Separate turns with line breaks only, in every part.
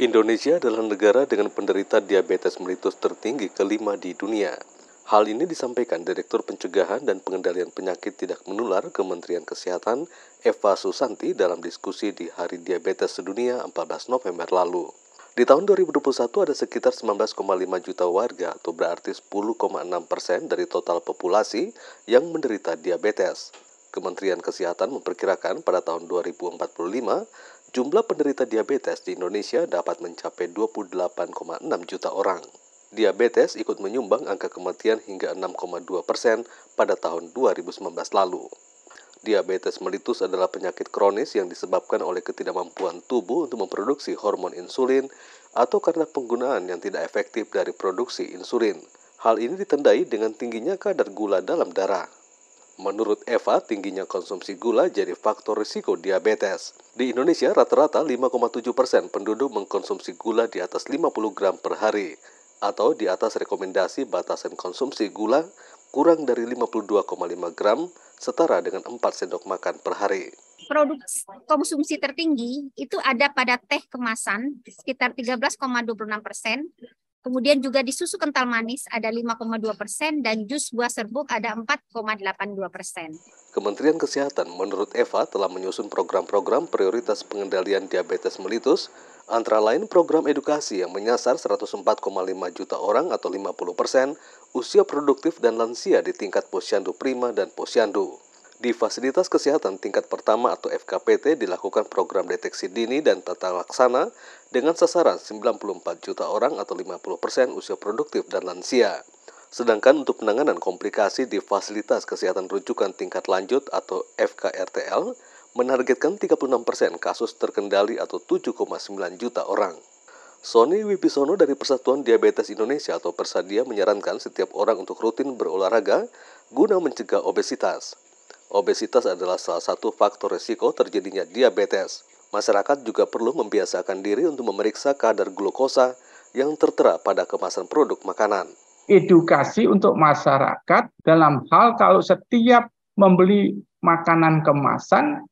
Indonesia adalah negara dengan penderita diabetes melitus tertinggi kelima di dunia. Hal ini disampaikan Direktur Pencegahan dan Pengendalian Penyakit Tidak Menular Kementerian Kesehatan Eva Susanti dalam diskusi di Hari Diabetes Sedunia 14 November lalu. Di tahun 2021 ada sekitar 19,5 juta warga atau berarti 10,6 persen dari total populasi yang menderita diabetes. Kementerian Kesehatan memperkirakan pada tahun 2045 jumlah penderita diabetes di Indonesia dapat mencapai 28,6 juta orang. Diabetes ikut menyumbang angka kematian hingga 6,2 persen pada tahun 2019 lalu. Diabetes melitus adalah penyakit kronis yang disebabkan oleh ketidakmampuan tubuh untuk memproduksi hormon insulin atau karena penggunaan yang tidak efektif dari produksi insulin. Hal ini ditandai dengan tingginya kadar gula dalam darah. Menurut Eva, tingginya konsumsi gula jadi faktor risiko diabetes. Di Indonesia, rata-rata 5,7 persen penduduk mengkonsumsi gula di atas 50 gram per hari, atau di atas rekomendasi batasan konsumsi gula kurang dari 52,5 gram setara dengan 4 sendok makan per hari.
Produk konsumsi tertinggi itu ada pada teh kemasan sekitar 13,26 persen, kemudian juga di susu kental manis ada 5,2 persen, dan jus buah serbuk ada 4,82 persen.
Kementerian Kesehatan menurut Eva telah menyusun program-program prioritas pengendalian diabetes melitus, antara lain program edukasi yang menyasar 104,5 juta orang atau 50 persen usia produktif dan lansia di tingkat posyandu prima dan posyandu. Di fasilitas kesehatan tingkat pertama atau FKPT dilakukan program deteksi dini dan tata laksana dengan sasaran 94 juta orang atau 50% persen usia produktif dan lansia. Sedangkan untuk penanganan komplikasi di fasilitas kesehatan rujukan tingkat lanjut atau FKRTL menargetkan 36% persen kasus terkendali atau 7,9 juta orang. Sony Wibisono dari Persatuan Diabetes Indonesia atau Persadia menyarankan setiap orang untuk rutin berolahraga guna mencegah obesitas. Obesitas adalah salah satu faktor risiko terjadinya diabetes. Masyarakat juga perlu membiasakan diri untuk memeriksa kadar glukosa yang tertera pada kemasan produk makanan.
Edukasi untuk masyarakat dalam hal kalau setiap membeli makanan kemasan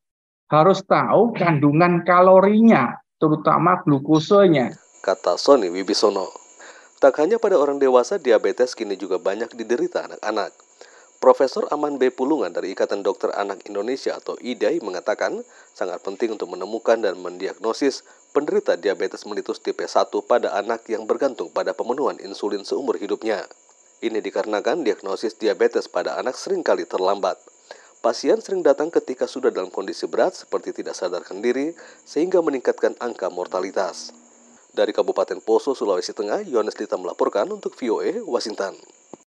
harus tahu kandungan kalorinya, terutama glukosanya
kata Sony Wibisono. Tak hanya pada orang dewasa, diabetes kini juga banyak diderita anak-anak. Profesor Aman B. Pulungan dari Ikatan Dokter Anak Indonesia atau IDAI mengatakan sangat penting untuk menemukan dan mendiagnosis penderita diabetes melitus tipe 1 pada anak yang bergantung pada pemenuhan insulin seumur hidupnya. Ini dikarenakan diagnosis diabetes pada anak sering kali terlambat. Pasien sering datang ketika sudah dalam kondisi berat seperti tidak sadarkan diri sehingga meningkatkan angka mortalitas. Dari Kabupaten Poso, Sulawesi Tengah, Yohanes Dita melaporkan untuk VOA Washington.